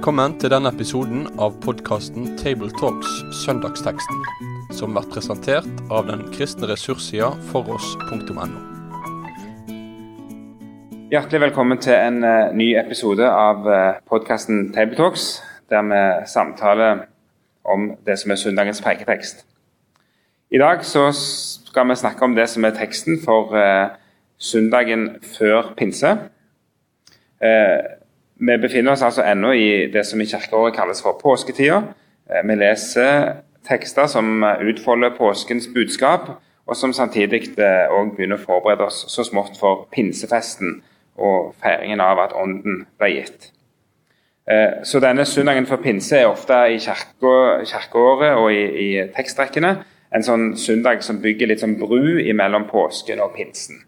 Velkommen til denne episoden av podkasten Tabletalks Søndagsteksten, som blir presentert av den kristne ressurssida foross.no. Hjertelig velkommen til en uh, ny episode av uh, podkasten Tabletalks, der vi samtaler om det som er søndagens preketekst. I dag skal vi snakke om det som er teksten for uh, søndagen før pinse. Uh, vi befinner oss altså ennå i det som i kirkeåret kalles for påsketida. Eh, vi leser tekster som utfolder påskens budskap, og som samtidig eh, begynner å forberede oss så smått for pinsefesten og feiringen av at Ånden ble gitt. Eh, så denne søndagen for pinse er ofte i kirkeåret og i, i tekstrekkene en sånn søndag som bygger litt sånn bru mellom påsken og pinsen.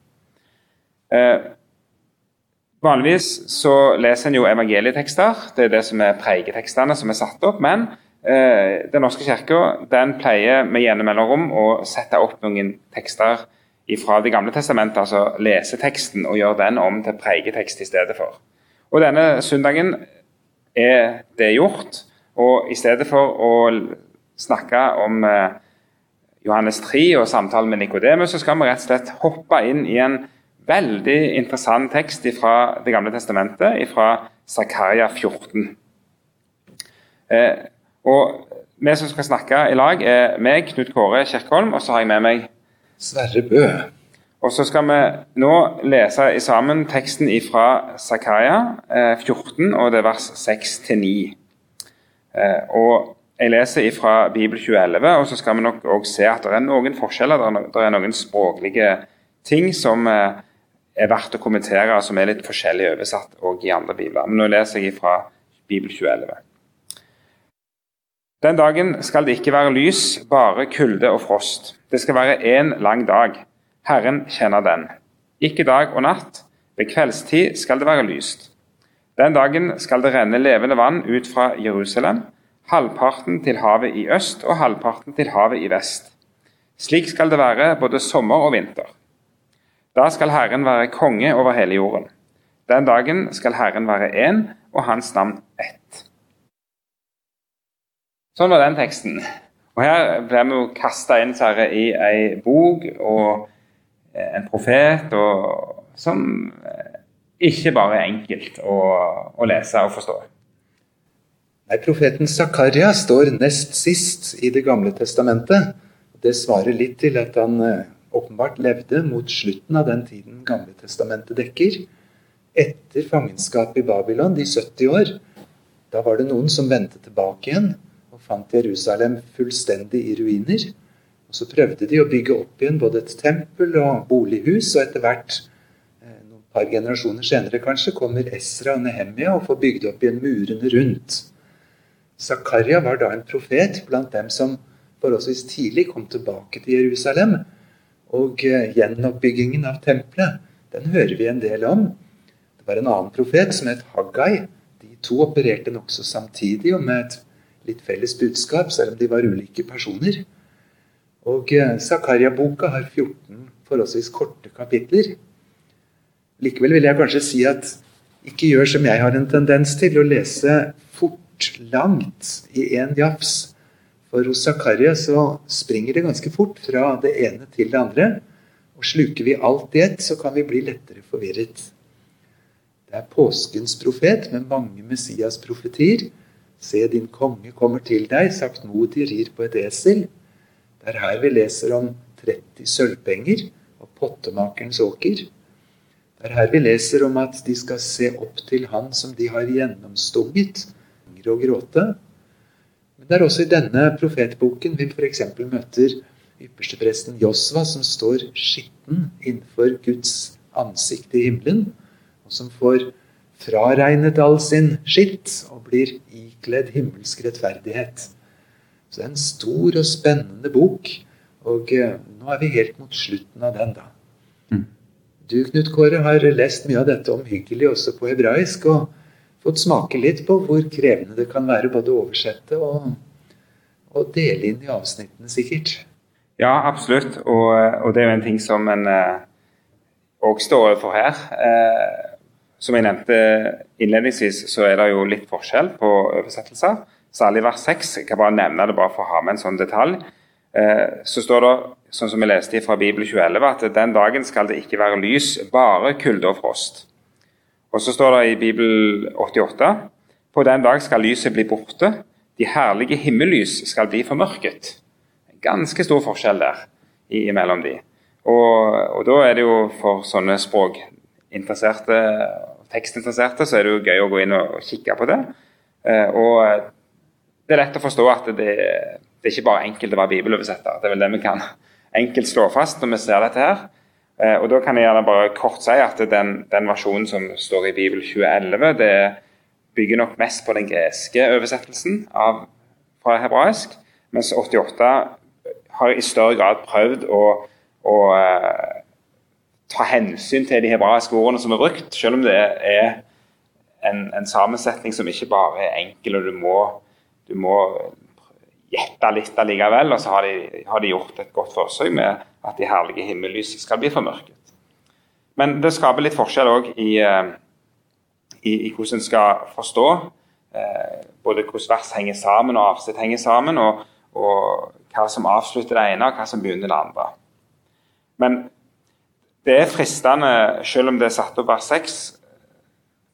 Vanligvis så leser en jo evangelietekster. Det er det som er preiketekstene som er satt opp. Men eh, Den norske kirka pleier med jevne mellomrom å sette opp noen tekster fra Det gamle testamentet, altså leseteksten, og gjøre den om til preiketekst i stedet for. Og Denne søndagen er det gjort. Og i stedet for å snakke om eh, Johannes 3 og samtalen med Nikodemus, så skal vi rett og slett hoppe inn i en veldig interessant tekst fra Det gamle testamentet, fra Zakaria 14. Eh, og Vi som skal snakke i lag, er meg, Knut Kåre Kjerkholm, og så har jeg med meg Sverre Bø. Og så skal vi nå lese sammen teksten fra Zakaria eh, 14, og det er vers 6-9. Eh, og jeg leser fra Bibel 2011, og så skal vi nok òg se at det er noen forskjeller. Det er noen språklige ting som eh, er verdt å kommentere, som er litt forskjellig oversatt og i andre bibler. Men nå leser jeg fra Bibel 2011. Den dagen skal det ikke være lys, bare kulde og frost. Det skal være én lang dag. Herren kjenner den. Ikke dag og natt. Ved kveldstid skal det være lyst. Den dagen skal det renne levende vann ut fra Jerusalem, halvparten til havet i øst og halvparten til havet i vest. Slik skal det være både sommer og vinter. Da skal Herren være konge over hele jorden. Den dagen skal Herren være én, og hans navn ett. Sånn var den teksten. Og Her blir vi jo kasta inn Sverre, i ei bok og eh, en profet og, som eh, ikke bare er enkelt å, å lese og forstå. Nei, Profeten Zakaria står nest sist i Det gamle testamentet. Det svarer litt til at han eh, åpenbart levde mot slutten av den tiden Gamle testamentet dekker. Etter fangenskapet i Babylon, de 70 år, da var det noen som vendte tilbake igjen og fant Jerusalem fullstendig i ruiner. Og Så prøvde de å bygge opp igjen både et tempel og bolighus, og etter hvert, eh, noen par generasjoner senere kanskje, kommer Esra og Nehemia og får bygd opp igjen murene rundt. Zakaria var da en profet blant dem som forholdsvis tidlig kom tilbake til Jerusalem og eh, gjenoppbyggingen av tempelet, den hører vi en del om. Det var en annen profet som het Haggai. De to opererte nokså samtidig og med et litt felles budskap, selv om de var ulike personer. Og eh, Zakaria-boka har 14 forholdsvis korte kapitler. Likevel vil jeg kanskje si at ikke gjør som jeg har en tendens til, å lese fort langt i én jafs. For hos Zakaria så springer det ganske fort fra det ene til det andre. Og sluker vi alt i ett, så kan vi bli lettere forvirret. Det er påskens profet med mange Messias-profetier. Se, din konge kommer til deg, saktmodig rir på et esel. Det er her vi leser om 30 sølvpenger og pottemakerens åker. Det er her vi leser om at de skal se opp til han som de har gjennomstunget, og gråte. Det er også i denne profetboken vi f.eks. møter ypperstepresten Josva, som står skitten innenfor Guds ansikt i himmelen, og som får fraregnet all sin skitt og blir ikledd himmelsk rettferdighet. Så det er en stor og spennende bok, og eh, nå er vi helt mot slutten av den, da. Mm. Du, Knut Kåre, har lest mye av dette omhyggelig også på hebraisk. og fått smake litt på hvor krevende det kan være både å oversette og, og dele inn i avsnittene, sikkert. Ja, absolutt. Og, og det er jo en ting som en òg uh, står overfor her. Uh, som jeg nevnte innledningsvis, så er det jo litt forskjell på oversettelser. Særlig vers 6. Jeg kan bare nevne det bare for å ha med en sånn detalj. Eh, så står det, sånn som vi leste fra Bibel 2011, at den dagen skal det ikke være lys, bare kulde og frost. Og så står det i Bibel 88 på den dag skal lyset bli borte, de herlige himmellys skal bli formørket. Ganske stor forskjell der imellom de. Og, og, da er det jo for sånne språkinteresserte tekstinteresserte så er det jo gøy å gå inn og, kikke på det. Eh, og det er lett å forstå at det, det er ikke bare enkelt å være bibeloversetter. Det er vel det vi kan enkelt slå fast når vi ser dette her. Eh, og Da kan jeg gjerne bare kort si at den, den versjonen som står i Bibel 2011, det bygger nok mest på den greske oversettelsen av, fra hebraisk, mens 88 har i større grad prøvd å, å uh, ta hensyn til de hebraiske ordene som er brukt, selv om det er en, en sammensetning som ikke bare er enkel, og du må, du må gjette litt allikevel. Og så har de, har de, gjort et godt forsøk med at de herlige himmellys skal bli formørket. Men det skaper litt forskjell òg i, eh, i, i, hvordan en skal forstå eh, både hvordan vers henger sammen og avsnitt henger sammen, og, og, hva som avslutter det ene og hva som begynner det andre. Men det er fristende, selv om det er satt opp vers 6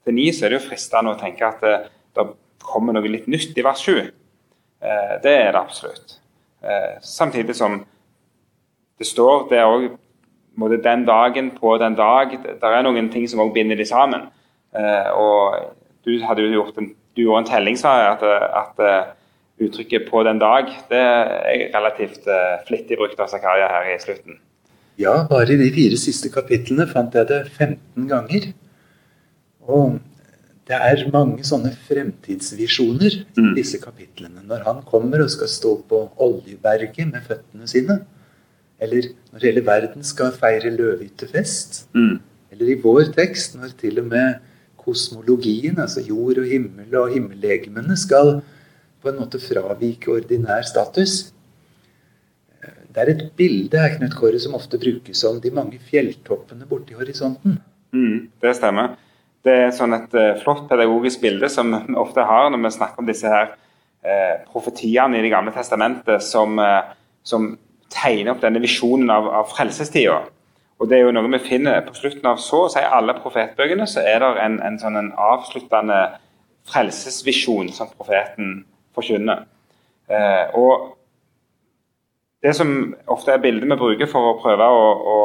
til 9, så er det jo fristende å tenke at det, det kommer noe litt nytt i vers 7. Eh, det er det absolutt. Eh, samtidig som det står det er også den dagen på den dag Det er noen ting som også binder de sammen. Eh, og du hadde jo gjort en, gjorde en telling, sa jeg, at, at uttrykket 'på den dag' det er relativt flittig brukt av Zakaria her i slutten. Ja, bare i de fire siste kapitlene fant jeg det 15 ganger. Og det er mange sånne fremtidsvisjoner i mm. disse kapitlene. Når han kommer og skal stå på Oljeberget med føttene sine. Eller når hele verden skal feire løvehyttefest. Mm. Eller i vår tekst når til og med kosmologien, altså jord og himmel og himmellegemene, skal på en måte fravike ordinær status. Det er et bilde her, Knut Kåre, som ofte brukes om de mange fjelltoppene borti horisonten. Mm, det stemmer. Det er sånn et uh, flott pedagogisk bilde som vi ofte har når vi snakker om disse her uh, profetiene i Det gamle testamentet som, uh, som tegner opp denne visjonen av, av frelsestida. Og det er jo noe vi finner På slutten av så å si alle profetbøkene så er det en, en sånn en avsluttende frelsesvisjon som profeten forkynner. og det som ofte er bildet vi bruker for å prøve å, å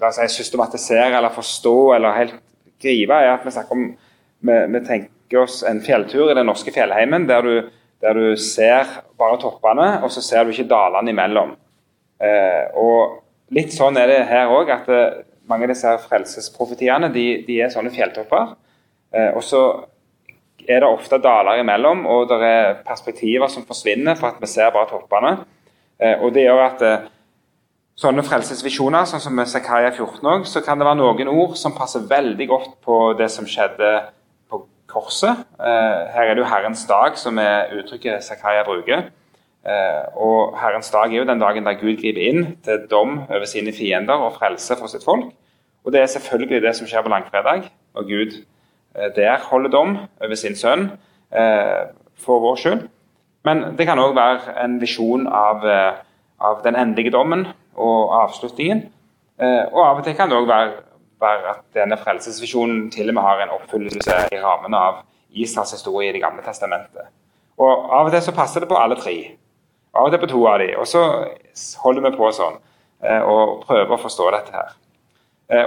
si, systematisere eller forstå eller helt gripe, er at vi snakker om vi, vi, tenker oss en fjelltur i den norske fjellheimen der du, der du ser bare toppene, og så ser du ikke dalene imellom. Eh, og Litt sånn er det her òg, at det, mange av disse frelsesprofetiene de, de er sånne fjelltopper. Eh, og så er det ofte daler imellom, og det er perspektiver som forsvinner for at vi ser bare toppene. Eh, og det gjør at eh, sånne frelsesvisjoner, sånn som med Zakaria 14 òg, så kan det være noen ord som passer veldig godt på det som skjedde på korset. Eh, her er det jo Herrens dag, som er uttrykket Zakaria bruker. Og Herrens dag er jo den dagen der Gud griper inn til dom over sine fiender og frelse for sitt folk. Og det er selvfølgelig det som skjer på langfredag, når Gud Eh, der holder dom over sin sønn eh, for vår skyld. Men det kan òg være en visjon av, eh, av, den endelige dommen og avslutningen. Og av og til kan det òg være, være, at denne frelsesvisjonen til og med har en oppfyllelse i rammen av Israels historie i Det gamle testamentet. Og Av og til så passer det på alle tre. Av og til på to av de, Og så holder vi på sånn og prøver å forstå dette her.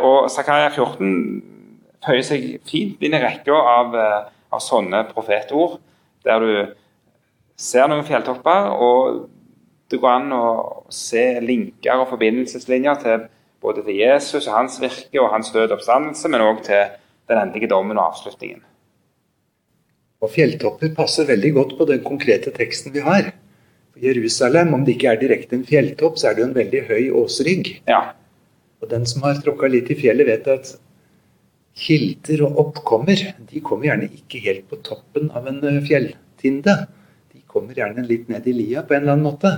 Og Zakaria 14 føyer seg fint inn i rekka av, eh, av, sånne profetord, der du ser noen fjelltopper, og det går an å se linker og forbindelseslinjer til både til Jesus og hans virke og hans død oppstandelse, men òg til den endelige dommen og avslutningen. Og Fjelltopper passer veldig godt på den konkrete teksten vi har. Jerusalem, om det ikke er direkte en fjelltopp, så er det jo en veldig høy åsrygg. Ja. Og Den som har tråkka litt i fjellet, vet at kilder og oppkommer de kommer gjerne ikke helt på toppen av en eh, fjelltinde. De kommer gjerne litt ned i lia på en eller annen måte.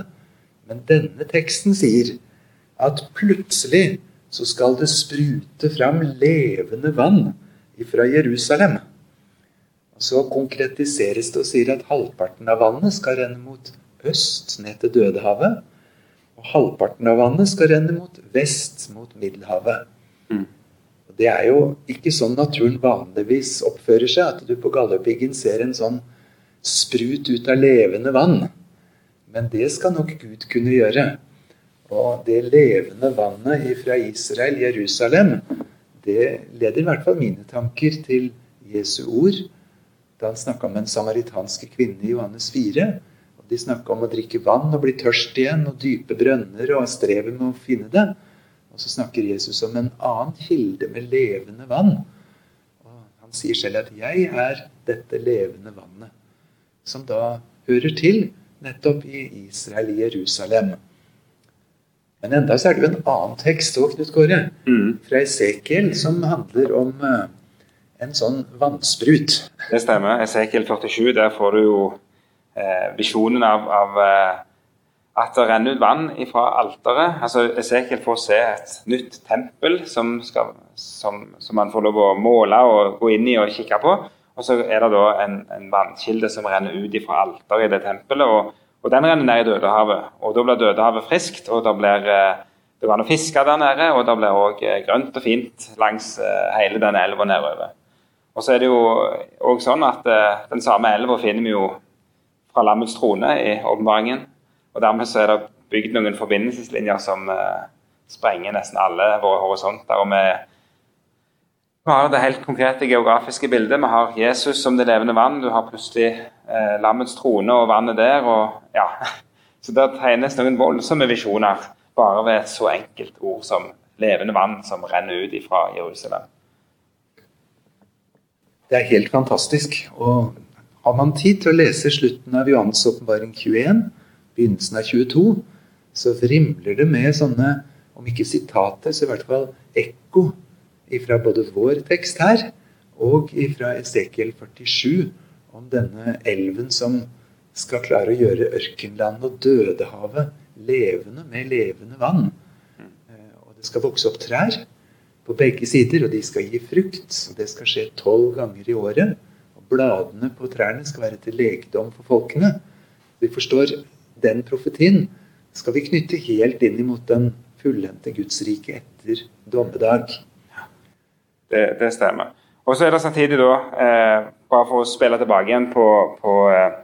Men denne teksten sier at plutselig så skal det sprute fram levende vann fra Jerusalem. Og Så konkretiseres det og sier at halvparten av vannet skal renne mot øst, ned til Dødehavet. Og halvparten av vannet skal renne mot vest, mot Middelhavet. Mm. Det er jo ikke sånn naturen vanligvis oppfører seg, at du på Galdhøpiggen ser en sånn sprut ut av levende vann. Men det skal nok Gud kunne gjøre. Og det levende vannet fra Israel, Jerusalem, det leder i hvert fall mine tanker til Jesu ord da han snakka om en samaritanske kvinne i Johannes 4. Og de snakka om å drikke vann og bli tørst igjen, og dype brønner og strevet med å finne det. Og så snakker Jesus om en annen kilde med levende vann. Og han sier selv at 'jeg er dette levende vannet', som da hører til nettopp i Israel, i Jerusalem. Men enda så er det jo en annen tekst òg, Knut Kåre, Mm. fra Esekiel, som handler om eh, en sånn vannsprut. Det stemmer. Esekiel 47, der får du jo eh, visjonen av, av eh, at det renner ut vann fra alteret. Altså, Esekiel får se et nytt tempel som, skal, som, som man får lov å måle og gå inn i og kikke på. Og så er det da en, en vannkilde som renner ut fra alteret i det tempelet. Og, og den renner ned i Dødehavet. Og da blir Dødehavet friskt, og det blir eh, det går an å fiske der nede, og det blir òg grønt og fint langs eh, hele den elva nedover. Og så er det jo òg sånn at eh, den samme elva finner vi jo fra lammets trone i åpenbaringen. Og dermed så er det bygd noen forbindelseslinjer som eh, sprenger nesten alle våre horisonter. Og vi, vi har det helt konkrete geografiske bildet. Vi har Jesus som det levende vann. Du har plutselig eh, lammets trone og vannet der. og ja. Så det tegnes noen voldsomme visjoner bare ved et så enkelt ord som levende vann som renner ut fra Jerusalem. Det er helt fantastisk. Og har man tid til å lese slutten av Johannes åpenbaring 21, begynnelsen av 22, så vrimler det med sånne, om ikke sitater, så i hvert fall ekko fra både vår tekst her og ifra Esekiel 47 om denne elven som skal klare å gjøre ørkenlandet og Dødehavet levende med levende vann. Eh, Og det skal vokse opp trær på begge sider, og de skal gi frukt. Det skal skje tolv ganger i året. Og bladene på trærne skal være til legedom for folkene. Vi forstår den profetien skal vi knytte helt inn imot den fullendte Guds rike etter dommedag. Det, det stemmer. Og så er det samtidig da, eh, bare for å spille tilbake igjen på, på eh,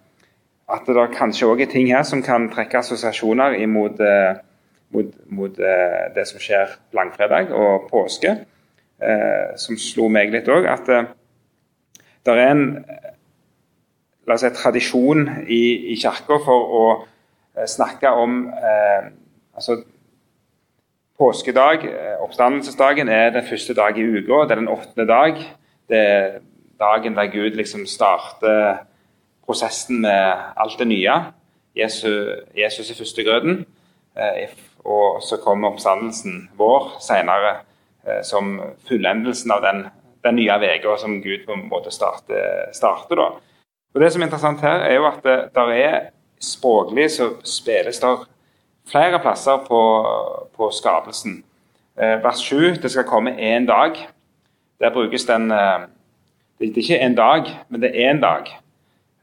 at det kanskje òg er ting her som kan trekke assosiasjoner imot eh, mot, mot eh, det som skjer langfredag og påske, eh, som slo meg litt òg. At eh, det er en la oss si, tradisjon i, i kirka for å snakke om altså Påskedag, eh, oppstandelsesdagen, er den første dag i uka. Det er den åttende dag. Det er dagen der Gud liksom starter prosessen med alt det nye. Jesus, Jesus er førstegrøten. Eh, og så kommer oppstandelsen vår senere eh, som fullendelsen av den, den nye uka som Gud på en måte starter. starter da. Og Det som er interessant her, er jo at det er språklig så spilles der flere plasser på, på skapelsen. Eh, vers 7 det skal komme én dag. Der brukes den eh, Det er ikke en dag, men det er én dag.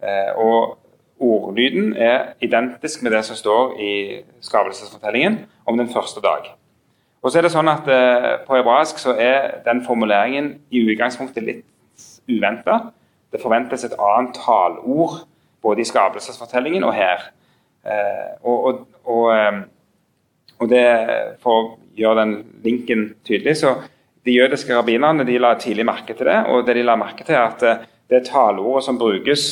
Eh, og ordlyden er identisk med det som står i skapelsesfortellingen om den første dag. Og så er det sånn at eh, På hebraisk så er den formuleringen i utgangspunktet litt uventa. Det forventes et annet talord både i skapelsesfortellingen og her. Eh, og, og, eh, og det, For å gjøre den linken tydelig, så de jødiske rabbinerne de la tidlig merke til det. Og det de la merke til, er at eh, det taleordet som brukes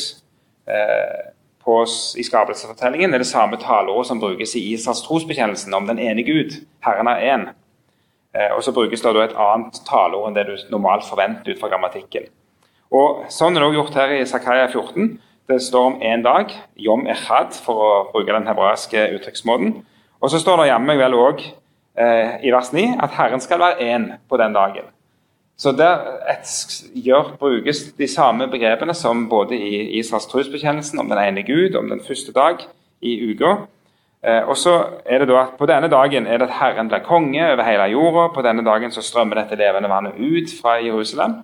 eh, på, i skapelsesfortellingen, er det samme taleordet som brukes i Israels trosbekjennelsen om den ene Gud. Herren er én. Og så brukes det da et annet taleord enn det du normalt forventer ut fra grammatikken. Og Sånn er det også gjort her i Zakaria 14. Det står om én dag, yom echad, for å bruke den hebraiske uttrykksmåten. Og så står det jammen vel òg eh, i vers 9 at Herren skal være én på den dagen. Så der et, gjør, brukes de samme begrepene som både i Israels trosbekjennelsen om den ene Gud, om den første dag i uka. Eh, og så er det da at På denne dagen er det at Herren blir konge over hele jorda. På denne dagen så strømmer dette levende vannet ut fra Jerusalem.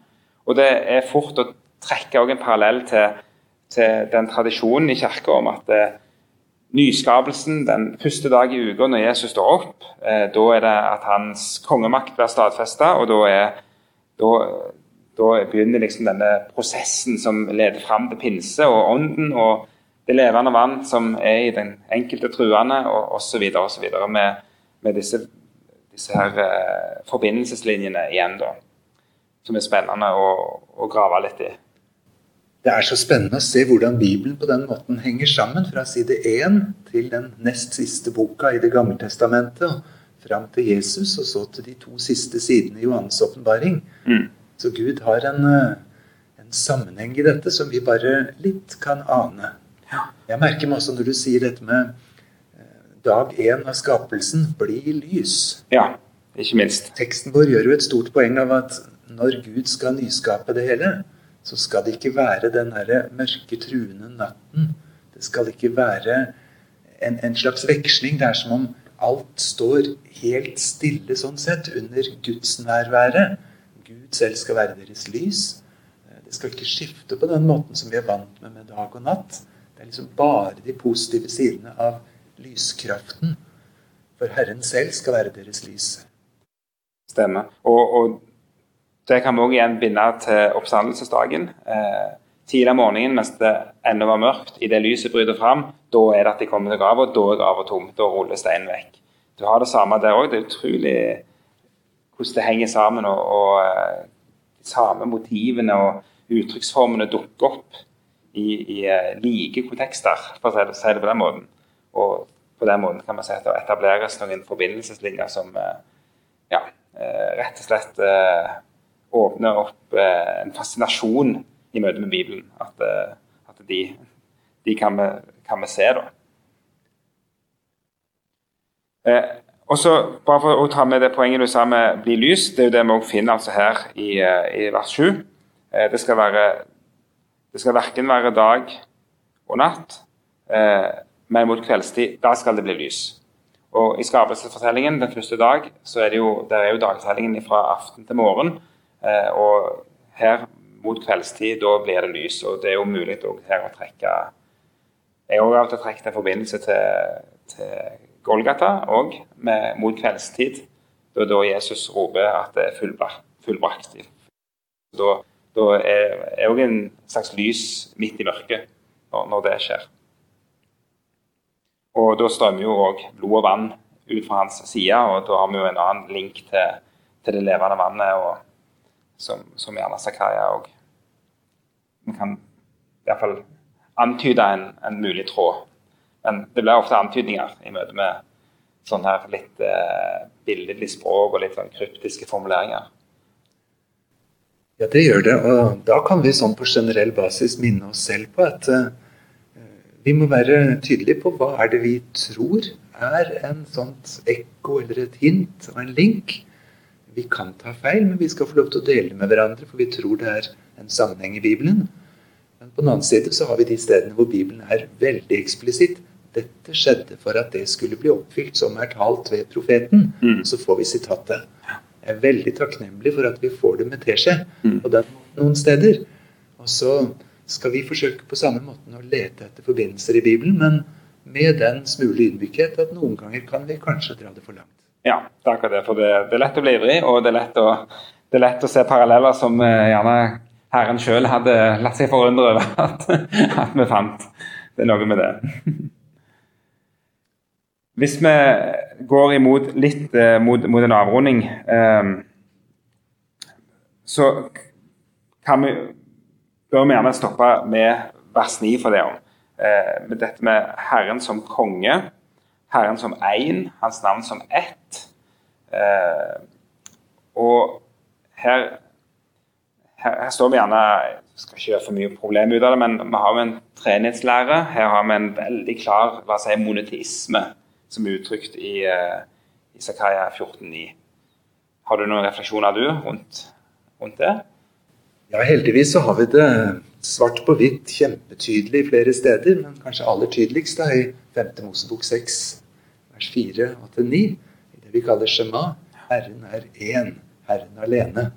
Og det er fort å trekke en parallell til, til, den tradisjonen i kirka om at eh, nyskapelsen den første dag i uka når Jesus står opp, eh, da er det at hans kongemakt blir stadfesta, og da, er, da, da, begynner liksom denne prosessen som leder fram til pinse og ånden og det levende vann som er i den enkelte truende, og osv. osv. Med, med disse, disse her eh, forbindelseslinjene igjen, da. Som er spennende å, å grave litt i. Det er så spennende å se hvordan Bibelen på den måten henger sammen, fra side 1 til den nest siste boka i Det gamle testamentet, og fram til Jesus, og så til de to siste sidene i Johannes' åpenbaring. Mm. Så Gud har en, eh, en, sammenheng i dette som vi bare litt kan ane. Jeg merker meg også når du sier dette med eh, dag én av skapelsen blir lys. Ja, ikke minst. Teksten vår gjør jo et stort poeng av at når Gud skal nyskape det hele, så skal det ikke være den derre mørke, truende natten. Det skal ikke være en, en, slags veksling. Det er som om alt står helt stille sånn sett under Guds nærvære. Gud selv skal være deres lys. Det skal ikke skifte på den måten som vi er vant med med dag og natt. Det er liksom bare de positive sidene av lyskraften. For Herren selv skal være deres lys. Stemmer. Og, og det kan vi òg igjen binde til oppstandelsesdagen. Eh, tidlig om morgenen mens det ennå var mørkt, idet lyset bryter fram, da er det at de kommer til grava, da er grava tom. Da ruller steinen vekk. Du har det samme der òg. Det er utrolig hvordan det henger sammen. Og, og de samme motivene og uttrykksformene dukker opp i, i uh, like kontekster, for å si det på den måten. Og på den måten kan man si at det etableres noen forbindelseslinjer som uh, ja, rett og slett åpner opp eh, en fascinasjon i møte med Bibelen. At, eh, at de, de kan, vi, kan, vi, se, da. Eh, og så, bare for å ta med det poenget du sa med 'bli lys', det er jo det vi også finner altså her i, eh, i vers 7. Eh, det skal være det skal verken være dag og natt, eh, men mot kveldstid. Da skal det bli lys. Og I skapelsesfortellingen den første dag så er det jo, der er jo dagtellingen fra aften til morgen. Eh, og her mot kveldstid, da blir det lys. Og det er jo mulig her å trekke Jeg har også trukket en forbindelse til, til Golgata òg, mot kveldstid. Da, da Jesus roper at det er fullbrakt. fullbrakt. Da, da er òg en slags lys midt i mørket når, når det skjer. Og da strømmer jo òg blod og vann ut fra hans side, og da har vi jo en annen link til, til det levende vannet. og som, som gjerne Zakaria òg kan iallfall antyde en, en, mulig tråd. Men det blir ofte antydninger i møte med sånn her litt eh, billedlig språk og litt sånn kryptiske formuleringer. Ja, det gjør det. Og da kan vi sånn på generell basis minne oss selv på at eh, vi må være tydelige på hva er det vi tror er en sånt ekko eller et hint og en link vi kan ta feil, men vi skal få lov til å dele med hverandre, for vi tror det er en sammenheng i Bibelen. Men på den annen side så har vi de stedene hvor Bibelen er veldig eksplisitt. Dette skjedde for at det skulle bli oppfylt som er talt ved profeten. Mm. Så får vi sitatet. Jeg er veldig takknemlig for at vi får det med teskje mm. på den noen steder. Og så skal vi forsøke på samme måten å lete etter forbindelser i Bibelen, men med den smule ydmykhet at noen ganger kan vi kanskje dra det for langt. Ja, det er akkurat det. For det, det, er lett å bli ivrig, og det er lett å, er lett å se paralleller som eh, gjerne Herren sjøl hadde latt seg forundre over at, at, vi fant. Det er noe med det. Hvis vi går imot litt eh, mot, mot, en avrunding, eh, så kan vi, bør vi gjerne stoppe med vers 9 for det òg. Eh, med dette med Herren som konge Herren som én, hans navn som ett. Eh, og her, her, her, står vi gjerne Jeg skal ikke gjøre for mye problem ut av det, men vi har jo en treenighetslære. Her har vi en veldig klar la oss si, monoteisme som er uttrykt i, eh, i Zakaria 14,9. Har du noen refleksjoner du rundt, rundt det? Ja, heldigvis så har vi det svart på hvitt kjempetydelig flere steder, men kanskje aller tydeligst da i 5. Mosebok 6 vers 4 og til 9, i det vi kaller Shema. Herren er én, Herren alene.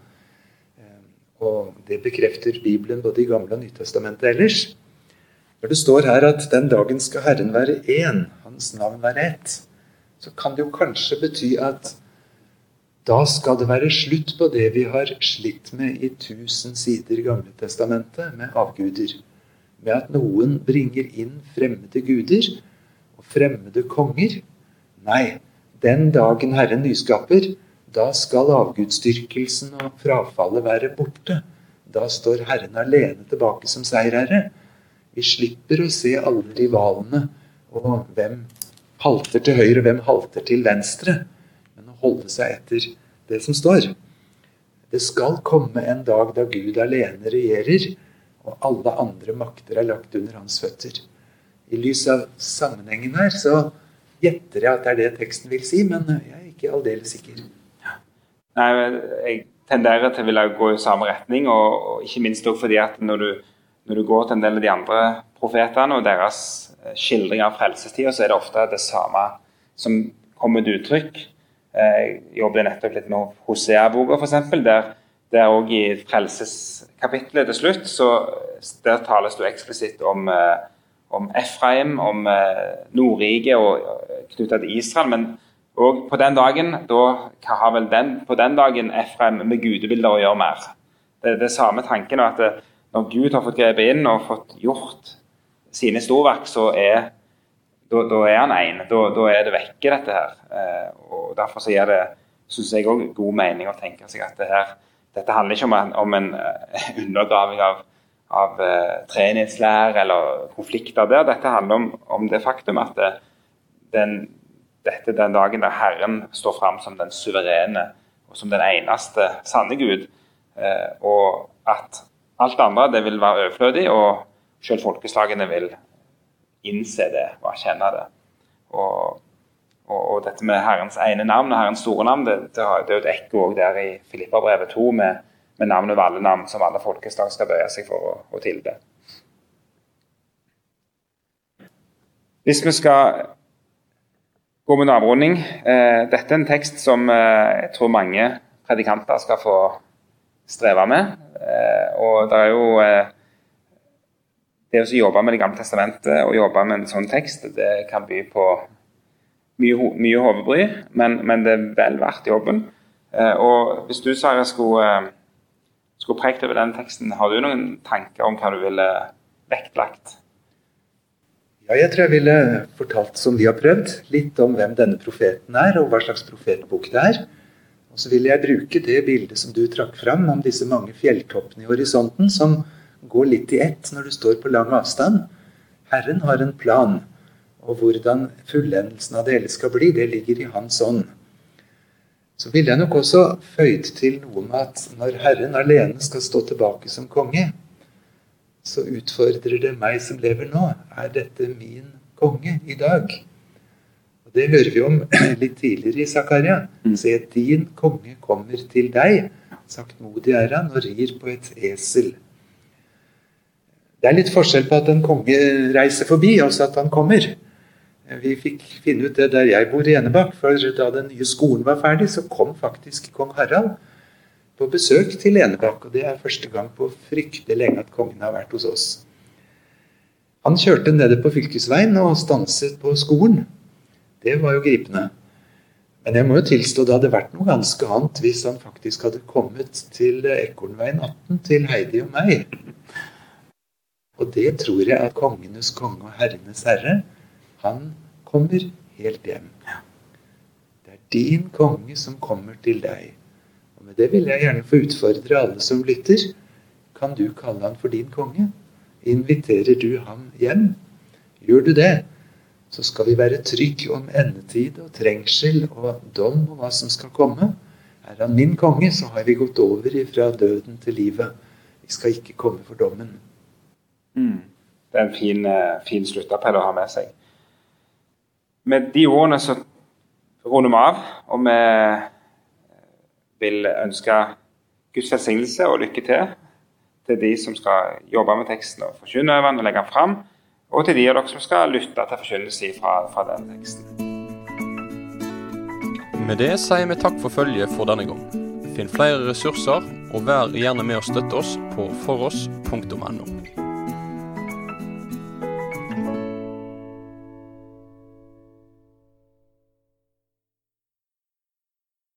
Eh, og det bekrefter Bibelen både i Gamle og Nytestamentet ellers. Når det står her at den dagen skal Herren være én, hans navn være ett, så kan det jo kanskje bety at da skal det være slutt på det vi har slitt med i tusen sider Gamle Testamentet, med avguder. Med at noen bringer inn fremmede guder og fremmede konger. Nei, den dagen Herren nyskaper, da skal avgudsdyrkelsen og frafallet være borte. Da står Herren alene tilbake som seierherre. Vi slipper å se alle rivalene og hvem halter til høyre, og hvem halter til venstre Men å holde seg etter det som står. Det skal komme en dag da Gud alene regjerer, og alle andre makter er lagt under hans føtter. I lys av sammenhengen her så gjetter jeg at det er det teksten vil si, men jeg er ikke aldeles sikker. Nei, Jeg tenderer til å ville gå i samme retning, og, ikke minst også fordi at når du, når du, går til en del av de andre profetene og deres skildring av frelsestida, så er det ofte det samme som kommer til uttrykk. Jeg jobbet nettopp litt med Hosea-boka, f.eks. Der, der også i frelseskapitlet til slutt så der tales det eksplisitt om, eh, om Efraim, om eh, Nordriket og knytta til Israel. Men òg på den dagen da hva har vel den, på den dagen Efraim med gudebilder å gjøre mer? Det er det samme tanken at det, når Gud har fått grepet inn og fått gjort sine storverk, så er da, da er han én. Da, da, er det vekke, dette her. Eh, og Derfor så gir det synes jeg også god mening å tenke seg at det her, dette handler ikke om en, om en uh, undergraving av, av treningslær treenighetslære eller konflikter der. Dette handler om, om det faktum at det, den, dette er den dagen der Herren står fram som den suverene og som den eneste sanne Gud. Uh, og at alt andre det vil være overflødig, og selv folkeslagene vil innse det og erkjenne det. Og, og, og, dette med Herrens ene navn og Herrens store navn, det, det, det er jo et ekko der i Filippabrevet 2 med, med navn over alle som alle folkeslag skal bøye seg for å, tilbe. Hvis vi skal gå med en avrunding eh, Dette er en tekst som eh, jeg tror mange predikanter skal få streve med. Eh, og det er jo eh, det å jobbe med Det gamle testamentet og jobbe med en sånn tekst, det kan by på mye, mye hodebry, men, men, det er vel verdt jobben. Eh, og Hvis du Sara, skulle, eh, skulle prekt over den teksten, har du noen tanker om hva du ville vektlagt? Ja, jeg tror jeg ville fortalt som vi har prøvd, litt om hvem denne profeten er, og hva slags profetbok det er. Og så ville jeg bruke det bildet som du trakk fram, om disse mange fjelltoppene i horisonten, som går litt i ett når du står på lang avstand. Herren har en plan, og hvordan fullendelsen av det hele skal bli, det ligger i Hans ånd. Så ville jeg nok også føyd til noe med at når Herren alene skal stå tilbake som konge, så utfordrer det meg som lever nå. Er dette min konge i dag? Og Det hører vi om litt tidligere i Zakaria. Mm. Se, din konge kommer til deg. Saktmodig er han og rir på et esel. Det er litt forskjell på at en konge reiser forbi, og så at han kommer. Vi fikk finne ut det der jeg bor i Enebakk. For da den nye skolen var ferdig, så kom faktisk kong Harald på besøk til Enebakk. Og det er første gang på fryktelig lenge at kongen har vært hos oss. Han kjørte nede på fylkesveien og stanset på skolen. Det var jo gripende. Men jeg må jo tilstå det hadde vært noe ganske annet hvis han faktisk hadde kommet til Ekornveien 18 til Heidi og meg. Og det tror jeg at kongenes konge og herrenes herre, han kommer helt hjem. Det er din konge som kommer til deg. Og med det vil jeg gjerne få utfordre alle som lytter. Kan du kalle han for din konge? Inviterer du ham hjem? Gjør du det, så skal vi være trygge om endetid og trengsel og dom og hva som skal komme. Er han min konge, så har vi gått over fra døden til livet. Vi skal ikke komme for dommen. Mm. Det er en fin, eh, fin sluttappell å ha med seg. Med de ordene så runder vi av, og vi vil ønske Guds velsignelse og lykke til til de som skal jobbe med teksten og forkynne over den og legge den fram, og til de av dere som skal lytte til forkynnelse fra, fra den teksten. Med det sier vi takk for følget for denne gang. Finn flere ressurser, og vær gjerne med å støtte oss på foross.no.